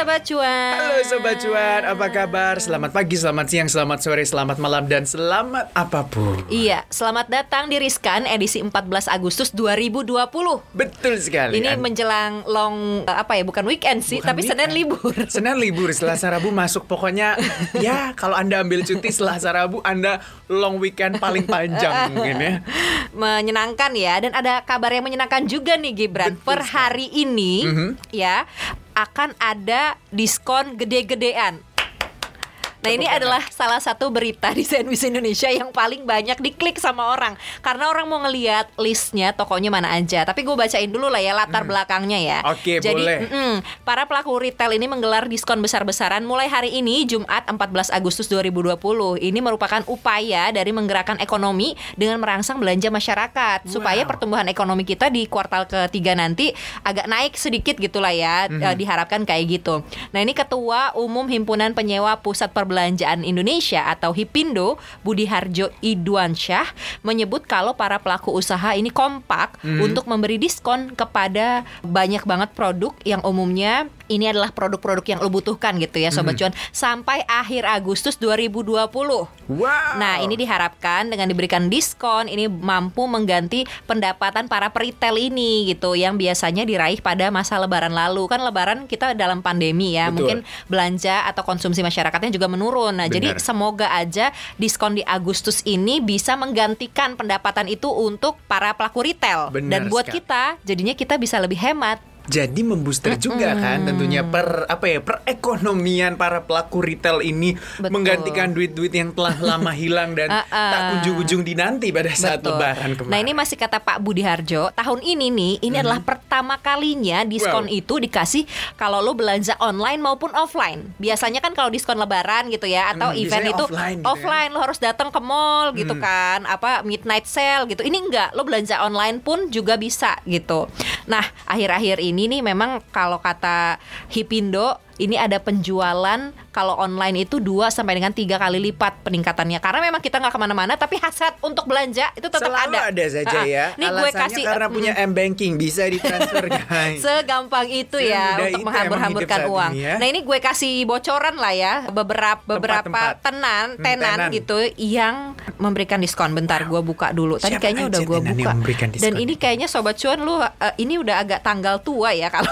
Sobat Cuan. Halo Sobat Cuan, apa kabar? Selamat pagi, selamat siang, selamat sore, selamat malam, dan selamat apa pun. Iya, selamat datang di Riskan edisi 14 Agustus 2020 Betul sekali. Ini An- menjelang long, eh, apa ya, bukan weekend sih, Bukan tapi Senin weekend. libur. Senin libur, Selasa Rabu masuk. Pokoknya ya kalau Anda ambil cuti Selasa Rabu Anda long weekend paling panjang mungkin ya. Menyenangkan ya, dan ada kabar yang menyenangkan juga nih Gibran. Betul Per sekali. hari ini, Mhm. ya, akan ada diskon gede-gedean Nah ini adalah salah satu berita di CNBC Indonesia yang paling banyak diklik sama orang Karena orang mau ngeliat listnya tokonya mana aja Tapi gue bacain dulu lah ya latar belakangnya ya Hmm. Oke, Jadi boleh. mm-mm, para pelaku retail ini menggelar diskon besar-besaran mulai hari ini Jumat 14 Agustus 2020 Ini merupakan upaya dari menggerakkan ekonomi dengan merangsang belanja masyarakat Supaya Wow. pertumbuhan ekonomi kita di kuartal ketiga nanti agak naik sedikit gitulah ya Mhm. eh, diharapkan kayak gitu. Nah ini Ketua Umum Himpunan Penyewa Pusat Perbelanjaan Indonesia atau HIPINDO Budi Harjo Idwansyah menyebut kalau para pelaku usaha ini kompak Mhm. untuk memberi diskon kepada banyak banget produk yang umumnya ini adalah produk-produk yang lo butuhkan gitu ya. Sobat Cuan sampai akhir Agustus 2020. Wow Nah, ini diharapkan dengan diberikan diskon ini mampu mengganti pendapatan para peritel ini gitu yang biasanya diraih pada masa lebaran lalu. Kan lebaran kita dalam pandemi ya, Betul. mungkin belanja atau konsumsi masyarakatnya juga menurun. Nah, jadi Benar. semoga aja diskon di Agustus ini bisa menggantikan pendapatan itu untuk para pelaku retail. Benar Dan buat sekali. kita jadinya kita bisa lebih hemat. Jadi membooster juga kan tentunya per apa ya perekonomian para pelaku retail ini Betul. menggantikan duit-duit yang telah lama hilang dan Ah, ah. tak kunjung-kunjung dinanti pada saat Betul. lebaran kemarin. Nah ini masih kata Pak Budi Harjo tahun ini nih ini adalah pertama kalinya diskon Wow. itu dikasih kalau lo belanja online maupun offline. Biasanya kan kalau diskon lebaran gitu ya atau Hmm, event itu offline gitu offline, lo harus datang ke mall gitu Hmm. kan apa midnight sale gitu. Ini enggak lo belanja online pun juga bisa gitu. Nah akhir-akhir ini nih memang kalau kata Hipindo ini ada penjualan kalau online itu 2 sampai dengan tiga kali lipat peningkatannya karena memang kita nggak ke mana-mana tapi hasrat untuk belanja itu tetap Selalu ada. ada, saja Ah, ah. ya. Nih gue kasih karena mm, punya m banking bisa ditransfer guys. Segampang itu ya Semudah untuk menghambur-hamburkan uang. ini ya. Nah ini gue kasih bocoran lah ya beberapa beberapa tenan Hmm, tenan tenan. gitu yang memberikan diskon. Bentar gue buka dulu. Tadi Siapa kayaknya udah gue buka. Dan ini kayaknya sobat cuan lu eh, ini udah agak tanggal tua ya kalau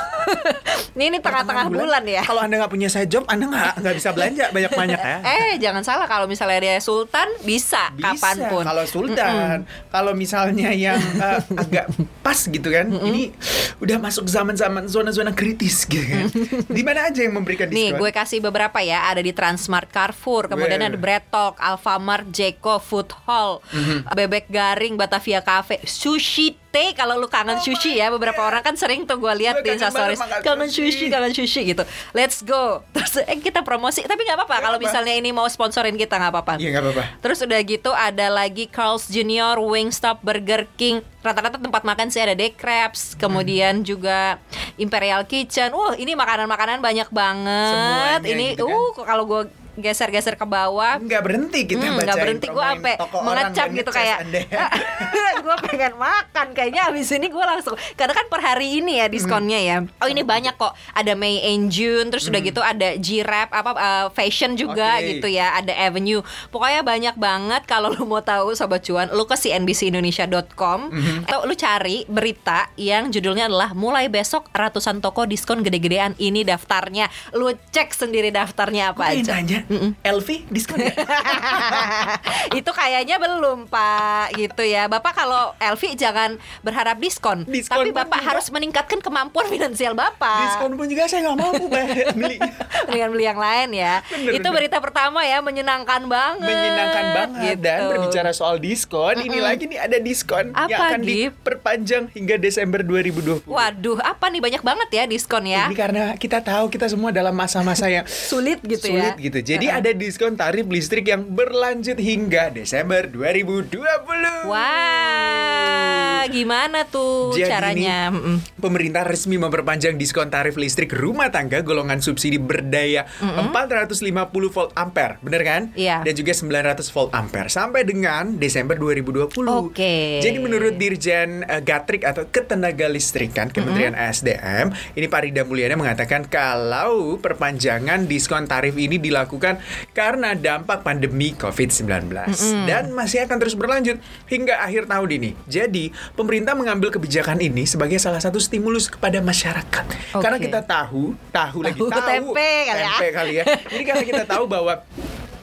ini ini tengah-tengah bulan ya. Kalau anda nggak punya side job, anda nggak nggak bisa belanja banyak-banyak ya. Eh jangan salah kalau misalnya dia sultan bisa, Bisa, kapan pun. Kalau Sultan, kalau misalnya yang eh, agak pas gitu kan, ini udah masuk zaman-zaman zona-zona kritis gitu kan. Di mana aja yang memberikan Nih diskon? gue kasih beberapa ya Ada di Transmart Carrefour Kemudian Weh. ada Bread Talk Alfamart Jeko Food Hall Mhm. Bebek Garing Batavia Cafe Sushi Teh Kalau lu kangen sushi ya Beberapa orang kan sering tuh gue lihat di kangen instastories Kangen sushi. Kangen sushi gitu Let's go Terus eh, kita promosi Tapi gak apa-apa Kalau misalnya ini mau sponsorin kita gak apa-apa Iya nggak apa-apa. Terus udah gitu ada lagi Carl's Junior, Wingstop, Burger King. Rata-rata tempat makan sih ada The Crabs, kemudian juga Imperial Kitchen. Wah, ini makanan-makanan banyak banget. Semuanya ini gitu kan. uh kalau gue geser-geser ke bawah. Nggak berhenti kita Hmm, nggak berhenti. Gue sampai mengecap gitu kayak gue pengen makan. Kayaknya abis ini gue langsung karena kan per hari ini ya diskonnya ya. Oh ini banyak kok. Ada May and June terus udah gitu ada G-Rap apa uh, fashion juga Oke. gitu ya. Ada Avenue. Pokoknya banyak banget. Kalau lu mau tahu sobat cuan lu ke cnbcindonesia.com atau lu cari berita yang judulnya adalah mulai besok ratusan toko diskon gede-gedean. Ini daftarnya. Lu cek sendiri daftarnya apa pengen aja. nanya, Elvi diskon nggak? itu kayaknya belum Pak gitu ya Bapak kalau Elvi jangan berharap diskon, Diskon tapi Bapak juga. harus meningkatkan kemampuan finansial Bapak diskon pun juga saya nggak mampu beli. dengan beli yang lain ya Bener, itu bener. berita pertama ya menyenangkan banget menyenangkan banget gitu. dan berbicara soal diskon ini lagi nih ada diskon yang Apa, akan Gip? diperpanjang hingga Desember 2020 waduh apa nih banyak banget ya diskon ya ini karena kita tahu kita semua dalam masa-masa yang sulit gitu sulit ya gitu jadi Jadi ada diskon tarif listrik yang berlanjut hingga Desember 2020. Wah, gimana tuh Jadi caranya? ini. Pemerintah resmi memperpanjang diskon tarif listrik rumah tangga golongan subsidi berdaya 450 volt ampere, bener kan? Iya. Dan juga 900 volt ampere sampai dengan Desember 2020. Oke. Jadi menurut Dirjen eh, Gatrik atau Ketenaga Listrikan Kementerian ASDM, ini Pak Rida Mulyana mengatakan kalau perpanjangan diskon tarif ini dilakukan karena dampak pandemi COVID-19 dan masih akan terus berlanjut hingga akhir tahun ini. Jadi, pemerintah mengambil kebijakan ini sebagai salah satu stimulus kepada masyarakat. Oke. Karena kita tahu, tahu, lagi Tahu tahu tempe kali ya. tempe kali ya. Jadi karena kita tahu bahwa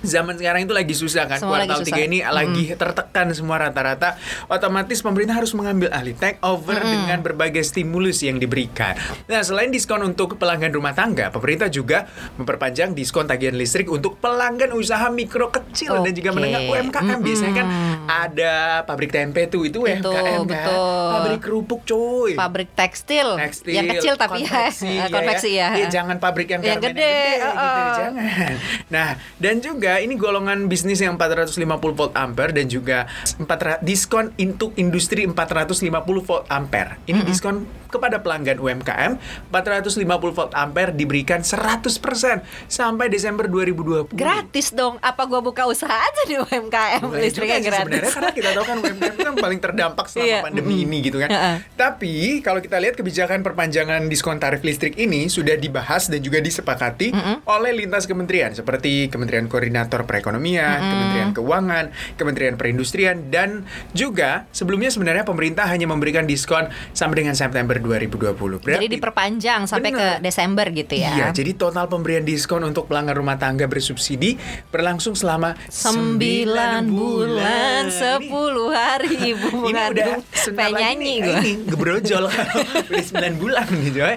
zaman sekarang itu lagi susah kan Semua kuartal lagi tiga ini lagi tertekan semua rata-rata. Otomatis pemerintah harus mengambil alih take over dengan berbagai stimulus yang diberikan. Nah selain diskon untuk pelanggan rumah tangga pemerintah juga memperpanjang diskon tagihan listrik untuk pelanggan usaha mikro kecil dan juga menengah UMKM biasanya kan ada pabrik tempe tuh itu UMKM kan. betul. pabrik kerupuk cuy. Pabrik tekstil, Tekstil, yang kecil tapi konveksi, ya, konveksi ya. Iya, jangan pabrik yang, Yang garmen gede, gitu, uh-uh. jangan. Nah, dan juga ini golongan bisnis yang 450 volt ampere dan juga 400 diskon untuk industri 450 volt ampere. Ini diskon kepada pelanggan UMKM 450 volt ampere diberikan 100% sampai Desember 2020. Gratis dong. Apa gua buka usaha aja di UMKM Boleh listriknya gratis. sebenarnya karena kita tahu kan UMKM itu kan paling terdampak selama Iya, pandemi mm-mm. ini gitu kan. Heeh. Tapi kalau kita lihat kebijakan perpanjangan diskon tarif listrik ini sudah dibahas dan juga disepakati oleh lintas kementerian seperti Kementerian Koordinator Perekonomian, Kementerian Keuangan, Kementerian Perindustrian dan juga sebelumnya sebenarnya pemerintah hanya memberikan diskon sampai dengan September 2020. Jadi diperpanjang sampai Bener. ke Desember gitu ya. Iya, jadi total pemberian diskon untuk pelanggan rumah tangga bersubsidi berlangsung selama Sembilan bulan, Ini- sepuluh hari ibu ini udah mengandung. sebentar Pengen lagi nyanyi gue. ini gebrojol kalau udah 9 bulan gitu ya.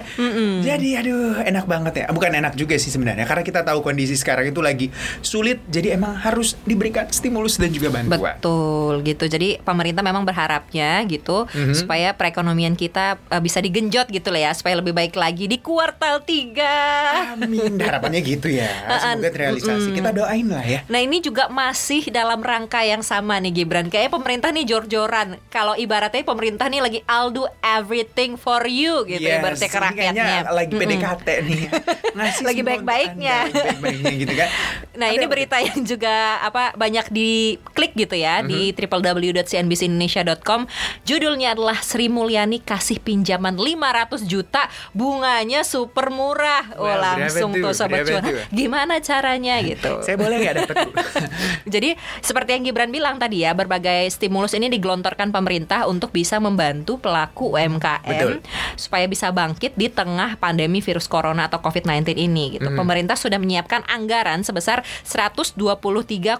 Jadi aduh enak banget ya. Bukan enak juga sih sebenarnya karena kita tahu kondisi sekarang itu lagi sulit. Jadi emang harus diberikan stimulus dan juga bantuan. Betul gitu. Jadi pemerintah memang berharapnya gitu Mhm. supaya perekonomian kita eh, bisa digenjot gitu lah ya supaya lebih baik lagi di kuartal 3. Amin. Harapannya gitu ya. Semoga terrealisasi. Kita doain lah ya. Nah ini juga masih dalam rangka yang sama nih Gibran Kayaknya pemerintah nih jor-joran Kalau ibaratnya pemerintah nih lagi I'll do everything for you gitu Yes, ibaratnya ke rakyatnya lagi. PDKT nih. Ngasih Lagi baik-baiknya. Baik-baiknya gitu kan. Nah ini berita yang juga apa banyak diklik gitu ya di Mhm. www.cnbcindonesia.com. Judulnya adalah Sri Mulyani kasih pinjaman 500 juta, bunganya super murah. Oh Wah, berapa langsung tuh? sobat cuan. Gimana caranya gitu? Saya boleh nggak dapat? Jadi seperti yang Gibran bilang tadi ya, berbagai stimulus ini digelontorkan pemerintah untuk bisa membantu pelaku UMKM Betul. supaya bisa bangkit di tengah pandemi virus corona atau COVID-19 ini gitu. Hmm. Pemerintah sudah menyiapkan anggaran sebesar 123,46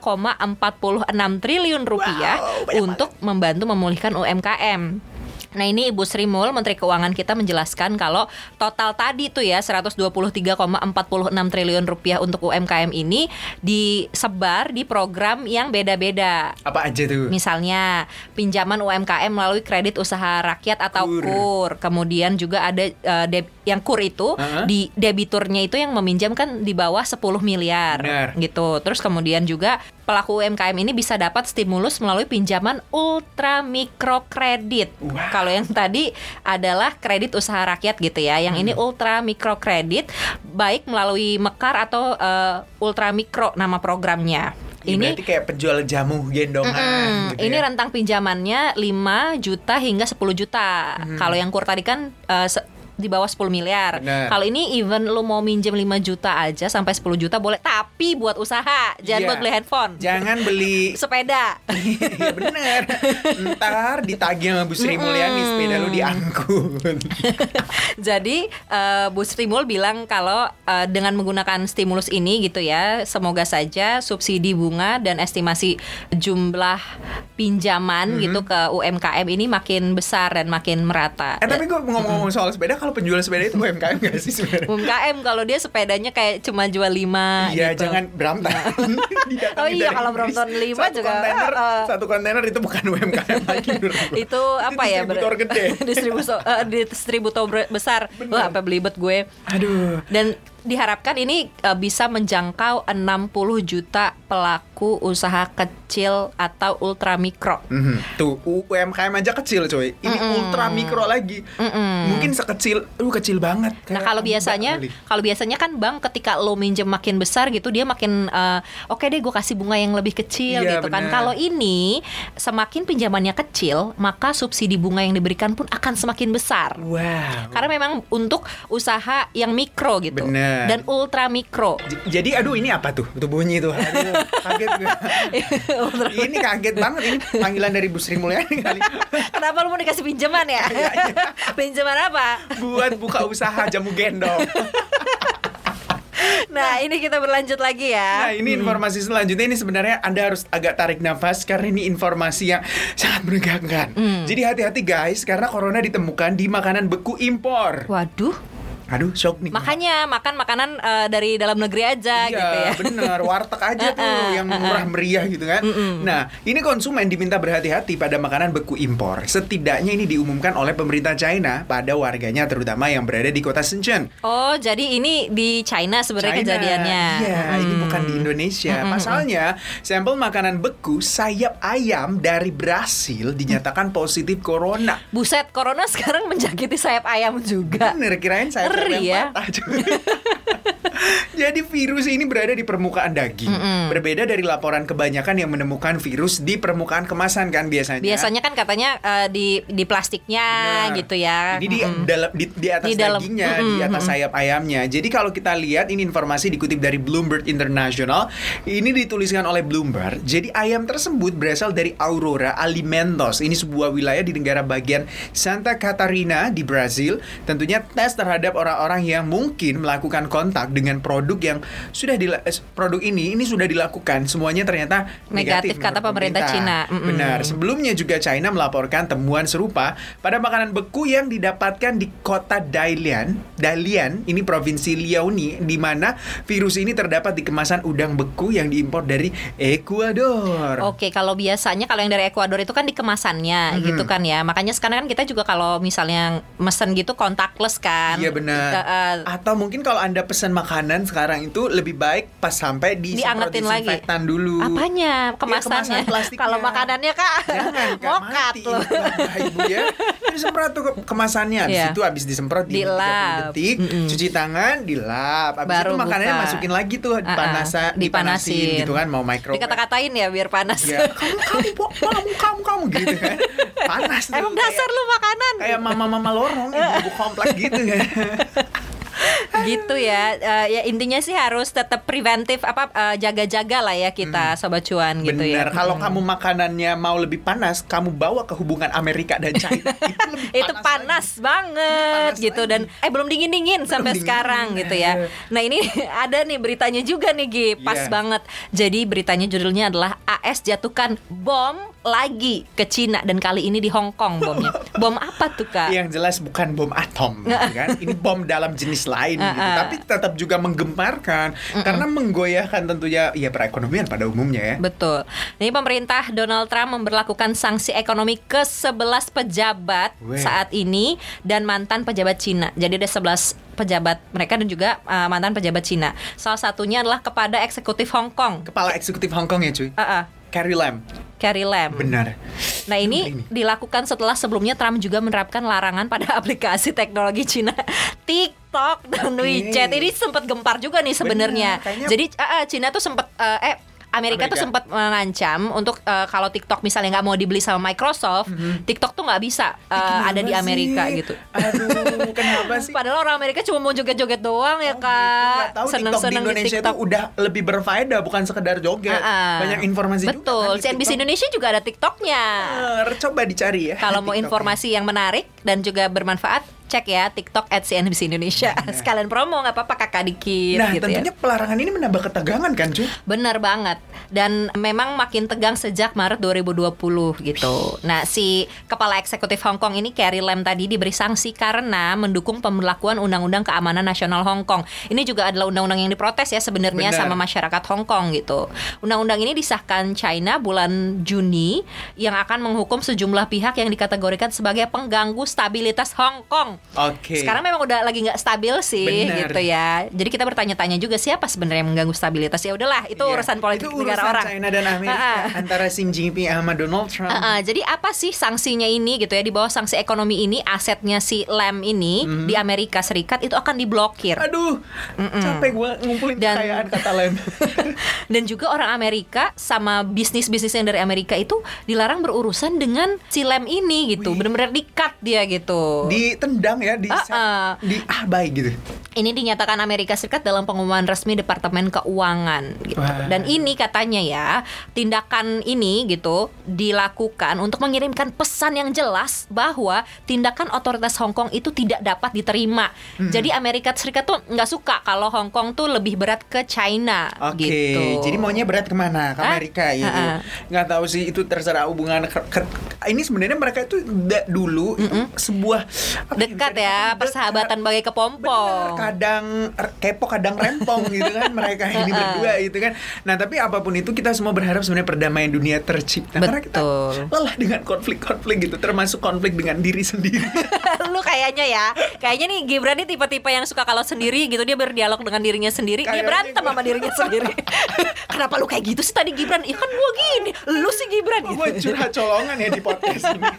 triliun rupiah Wow, untuk membantu memulihkan UMKM. Nah ini Ibu Sri Mul, Menteri Keuangan kita menjelaskan kalau total tadi tuh ya 123,46 triliun rupiah untuk UMKM ini disebar di program yang beda-beda. Apa aja tuh? Misalnya pinjaman UMKM melalui kredit usaha rakyat atau KUR. KUR. Kemudian juga ada eh, deb- yang KUR itu Uh-huh. di debiturnya itu yang meminjam kan di bawah 10 miliar Benar. gitu. Terus kemudian juga pelaku UMKM ini bisa dapat stimulus melalui pinjaman ultra mikro kredit. Wow. Kalau yang tadi adalah kredit usaha rakyat gitu ya. Yang Hmm. ini ultra mikro kredit baik melalui Mekar atau eh, ultra mikro nama programnya. Ini Ini berarti kayak penjual jamu gendongan Mm-mm. gitu ini ya. rentang pinjamannya 5 juta hingga 10 juta. Hmm. Kalau yang kur tadi kan se- di bawah 10 miliar. Kalau ini even lu mau minjem 5 juta aja sampai 10 juta boleh, tapi buat usaha, jangan Iya. buat beli handphone. Jangan beli Sepeda. Iya bener Ntar ditagih sama Bu Sri Mulyani Sepeda lu diangkut Jadi eh, Bu Sri Mul bilang kalau eh, dengan menggunakan stimulus ini gitu ya, semoga saja subsidi bunga dan estimasi jumlah pinjaman Mhm. gitu ke UMKM ini makin besar dan makin merata. Eh tapi gue ngomong-ngomong soal sepeda Kalau penjual sepeda itu UMKM gak sih sebenarnya? UMKM kalau dia sepedanya kayak cuma jual 5 Iya gitu. jangan Brampton. Didatangi Oh iya, kalau. Brompton lima satu juga, kontainer, uh, Satu kontainer itu bukan UMKM lagi itu apa ya distributor gede. distributor eh, distributor besar. Wah apa belibet gue. Aduh. Dan diharapkan ini uh, bisa menjangkau 60 juta pelaku usaha kecil atau ultramikro. Mhm. Tuh UMKM aja kecil coy. Ini ultra mikro lagi. Mungkin sekecil, lu kecil banget. Nah kalau biasanya kalau biasanya kan bank ketika lo minjem makin besar gitu dia makin eh, oke deh gue kasih bunga yang lebih kecil Iya, gitu kan. benar. Kalau ini semakin pinjamannya kecil maka subsidi bunga yang diberikan pun akan semakin besar. Wow. Karena memang untuk usaha yang mikro gitu Benar. dan ultra mikro. J- Jadi aduh ini apa tuh? Tuh bunyi tuh. Aduh, kaget ini kaget banget ini panggilan dari Bu Sri Mulyani kali. Kenapa lu mau dikasih pinjaman ya? Iya, pinjaman apa? Buat buka usaha jamu gendong. Nah, ini kita berlanjut lagi ya. Nah ini informasi selanjutnya ini sebenarnya Anda harus agak tarik nafas karena ini informasi yang sangat menegangkan. Jadi hati-hati guys karena corona ditemukan di makanan beku impor. Waduh, Aduh shock nih. makanya makan makanan eh, dari dalam negeri aja Iya, gitu ya. bener warteg aja tuh yang murah meriah gitu kan. Nah, ini konsumen diminta berhati-hati pada makanan beku impor. Setidaknya ini diumumkan oleh pemerintah China pada warganya terutama yang berada di kota Shenzhen. Oh, jadi ini di China sebenarnya China. kejadiannya. Iya, ini Hmm. bukan di Indonesia. Pasalnya, sampel makanan beku sayap ayam dari Brasil dinyatakan positif corona. Buset, corona sekarang menjangkiti sayap ayam juga. Bener, kirain sayap Ngeri ya. Jadi virus ini berada di permukaan daging. Berbeda dari laporan kebanyakan yang menemukan virus di permukaan kemasan kan biasanya. Biasanya kan katanya eh, di di plastiknya gitu ya. Ini di Mm-mm. dalam di, di atas Di dalam- dagingnya, Mm-mm, di atas sayap ayamnya. Jadi kalau kita lihat ini informasi dikutip dari Bloomberg International, ini dituliskan oleh Bloomberg. Jadi ayam tersebut berasal dari Aurora Alimentos. Ini sebuah wilayah di negara bagian Santa Catarina di Brazil. Tentunya tes terhadap orang-orang yang mungkin melakukan kontak dengan produk yang sudah dila- eh, produk ini ini sudah dilakukan. Semuanya ternyata Negatif, negatif, kata menurut pemerintah Cina. Mm-mm. Benar. Sebelumnya juga China melaporkan temuan serupa pada makanan beku yang didapatkan di kota Dalian, Dalian, ini provinsi Liaoning, di mana virus ini terdapat di kemasan udang beku yang diimpor dari Ekuador. Oke, kalau biasanya kalau yang dari Ekuador itu kan di kemasannya gitu kan ya. Makanya sekarang kan kita juga kalau misalnya mesen gitu contactless kan. Iya benar. Eh, Atau mungkin kalau anda pesan makanan sekarang itu lebih baik pas sampai di Diangetin lagi. dulu. apanya Ya, kemasannya? plastiknya. kalau makanannya kak Jangan, Kak, mokat mati. loh. Ibu ya. Disemprot tuh ke- kemasannya. Habis Iya. itu habis disemprot di. 30 detik, Mm-mm. cuci tangan, dilap. Habis Baru itu makanannya buka. masukin lagi tuh Ah, ah. panasa, dipanasin Dipanasin. gitu kan mau microwave. Dikata-katain ya biar panas. Ya, kamu kamu kamu kamu kamu gitu kan. Panas Emang dasar lu makanan. kayak mama-mama lorong ibu komplek gitu kan. gitu ya. Eh, ya intinya sih harus tetap preventif apa eh, jaga-jaga lah ya kita sobat cuan gitu ya. Kalau kamu makanannya mau lebih panas, kamu bawa ke hubungan Amerika dan China. itu lebih itu panas banget Panas gitu lagi. dan eh belum dingin dingin sampai dingin-dingin. sekarang gitu ya. Nah ini ada nih beritanya juga nih Gi, pas Iya. banget. Jadi beritanya judulnya adalah AS jatuhkan bom lagi ke Cina dan kali ini di Hong Kong bomnya. Bom apa tuh kak? Yang jelas bukan bom atom, gitu kan? Ini bom dalam jenis lain, gitu. Uh-uh. tapi tetap juga menggemparkan karena menggoyahkan tentunya ya perekonomian pada umumnya ya. Betul. Ini pemerintah Donald Trump memberlakukan sanksi ekonomi ke 11 pejabat Weh. saat ini dan mantan pejabat Cina. Jadi ada 11 pejabat mereka dan juga uh, mantan pejabat Cina. Salah satunya adalah kepada eksekutif Hong Kong. Kepala eksekutif Hong Kong ya cuy, Uh, uh, Carrie Lam. Carrie Lam. Benar. Nah ini Ini. dilakukan setelah sebelumnya Trump juga menerapkan larangan pada aplikasi teknologi Cina TikTok dan Oke. WeChat. Ini sempat gempar juga nih sebenarnya. Jadi eh, Cina tuh sempat eh, eh Amerika, tuh Amerika. sempat mengancam untuk eh, kalau TikTok misalnya nggak mau dibeli sama Microsoft, TikTok tuh nggak bisa kenapa ada di Amerika sih? gitu. Aduh, kenapa sih? Padahal orang Amerika cuma mau joget-joget doang ya Oh, gitu. Nggak kak, di seneng-seneng di Indonesia TikTok. itu udah lebih berfaedah bukan sekedar joget. Ah. Banyak informasi juga Betul, kan di CNBC. Indonesia juga ada TikToknya. Eh, Coba dicari ya. Kalau mau informasi yang menarik dan juga bermanfaat, cek ya TikTok at CNBC Indonesia. Sekalian promo nggak apa-apa kakak dikit Nah, gitu tentunya ya. pelarangan ini menambah ketegangan kan, cuy? Bener banget. Dan memang makin tegang sejak Maret 2020 gitu. Nah, si kepala eksekutif Hong Kong ini Carrie Lam tadi diberi sanksi karena mendukung pemberlakuan Undang-Undang Keamanan Nasional Hong Kong. Ini juga adalah undang-undang yang diprotes ya sebenarnya Benar. sama masyarakat Hong Kong gitu. Undang-undang ini disahkan China bulan Juni yang akan menghukum sejumlah pihak yang dikategorikan sebagai pengganggu stabilitas Hong Kong. Oke. Sekarang memang udah lagi nggak stabil sih Benar. gitu ya. Jadi kita bertanya-tanya juga siapa sebenarnya yang mengganggu stabilitas ya udahlah itu Iya. urusan politik Itu negara urusan orang. China dan Amerika antara Xi Jinping sama Donald Trump. Ah, ah. jadi apa sih sanksinya ini gitu ya di bawah sanksi ekonomi ini asetnya si Lem ini Mhm. di Amerika Serikat itu akan diblokir. Aduh, capek gue ngumpulin Dan- kekayaan kata lem. Dan juga orang Amerika sama bisnis-bisnis yang dari Amerika itu dilarang berurusan dengan si Lem ini gitu. Benar-benar di-cut dia gitu. Ditendang ya, di Ah, ah. di ah baik gitu. Ini dinyatakan Amerika Serikat dalam pengumuman resmi Departemen Keuangan gitu. Wah. Dan ini katanya ya, tindakan ini gitu dilakukan untuk mengirimkan pesan yang jelas bahwa tindakan otoritas Hong Kong itu tidak dapat diterima. Hmm. Jadi Amerika Serikat tuh nggak suka kalau Hong Kong tuh lebih berat ke China Oke, gitu. jadi maunya berat ke mana? Ke Ah, Amerika gitu. ah. Nggak tahu sih itu terserah hubungan. Ini sebenarnya mereka itu dulu itu sebuah apa ya, dekat ya, dikatakan persahabatan bagai Bener, kepompong. kadang r- kepo kadang rempong gitu kan mereka ini berdua gitu kan. Nah tapi apa pun itu kita semua berharap sebenarnya perdamaian dunia tercipta karena kita Betul. lelah dengan konflik-konflik gitu termasuk konflik dengan diri sendiri. lu kayaknya ya kayaknya nih Gibran nih tipe-tipe yang suka kalau sendiri gitu dia berdialog dengan dirinya sendiri dia Kayaknya berantem gua- sama dirinya sendiri kenapa lu kayak gitu sih tadi Gibran ya kan gua gini lu sih Gibran gitu. curhat colongan ya di podcast ini.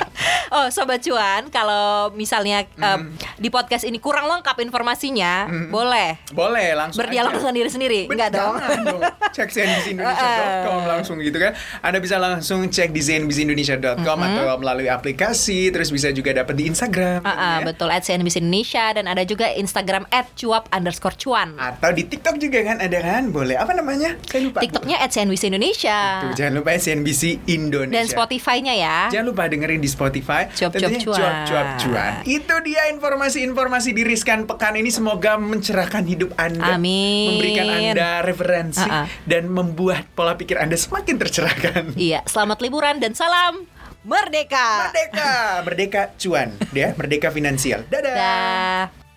oh sobat cuan kalau misalnya eh, di podcast ini kurang lengkap informasinya boleh Boleh langsung berdialog aja. dengan diri sendiri enggak dong dong. Cek cnbcindonesia.com langsung gitu kan. Anda bisa langsung cek di cnbcindonesia.com atau melalui aplikasi. Terus bisa juga dapat di Instagram. Ah, ya. betul at Indonesia dan ada juga Instagram at cuap underscore cuan Atau di TikTok juga kan ada kan? Boleh. Apa namanya? Saya lupa. TikToknya at CNBC Indonesia Tuh, jangan lupa ya, CNBC Indonesia. dan Spotify-nya ya Jangan lupa dengerin di Spotify. Cuap-cuap cuan. Cuap-cuap cuan. Itu dia informasi-informasi di Riskan Pekan ini semoga mencerahkan hidup Anda. Amin. Memberikan Anda referensi Ah, ah. dan membuat pola pikir Anda semakin tercerahkan. Iya, selamat liburan dan salam merdeka. Merdeka, merdeka cuan, ya, merdeka finansial. Dadah. Dah.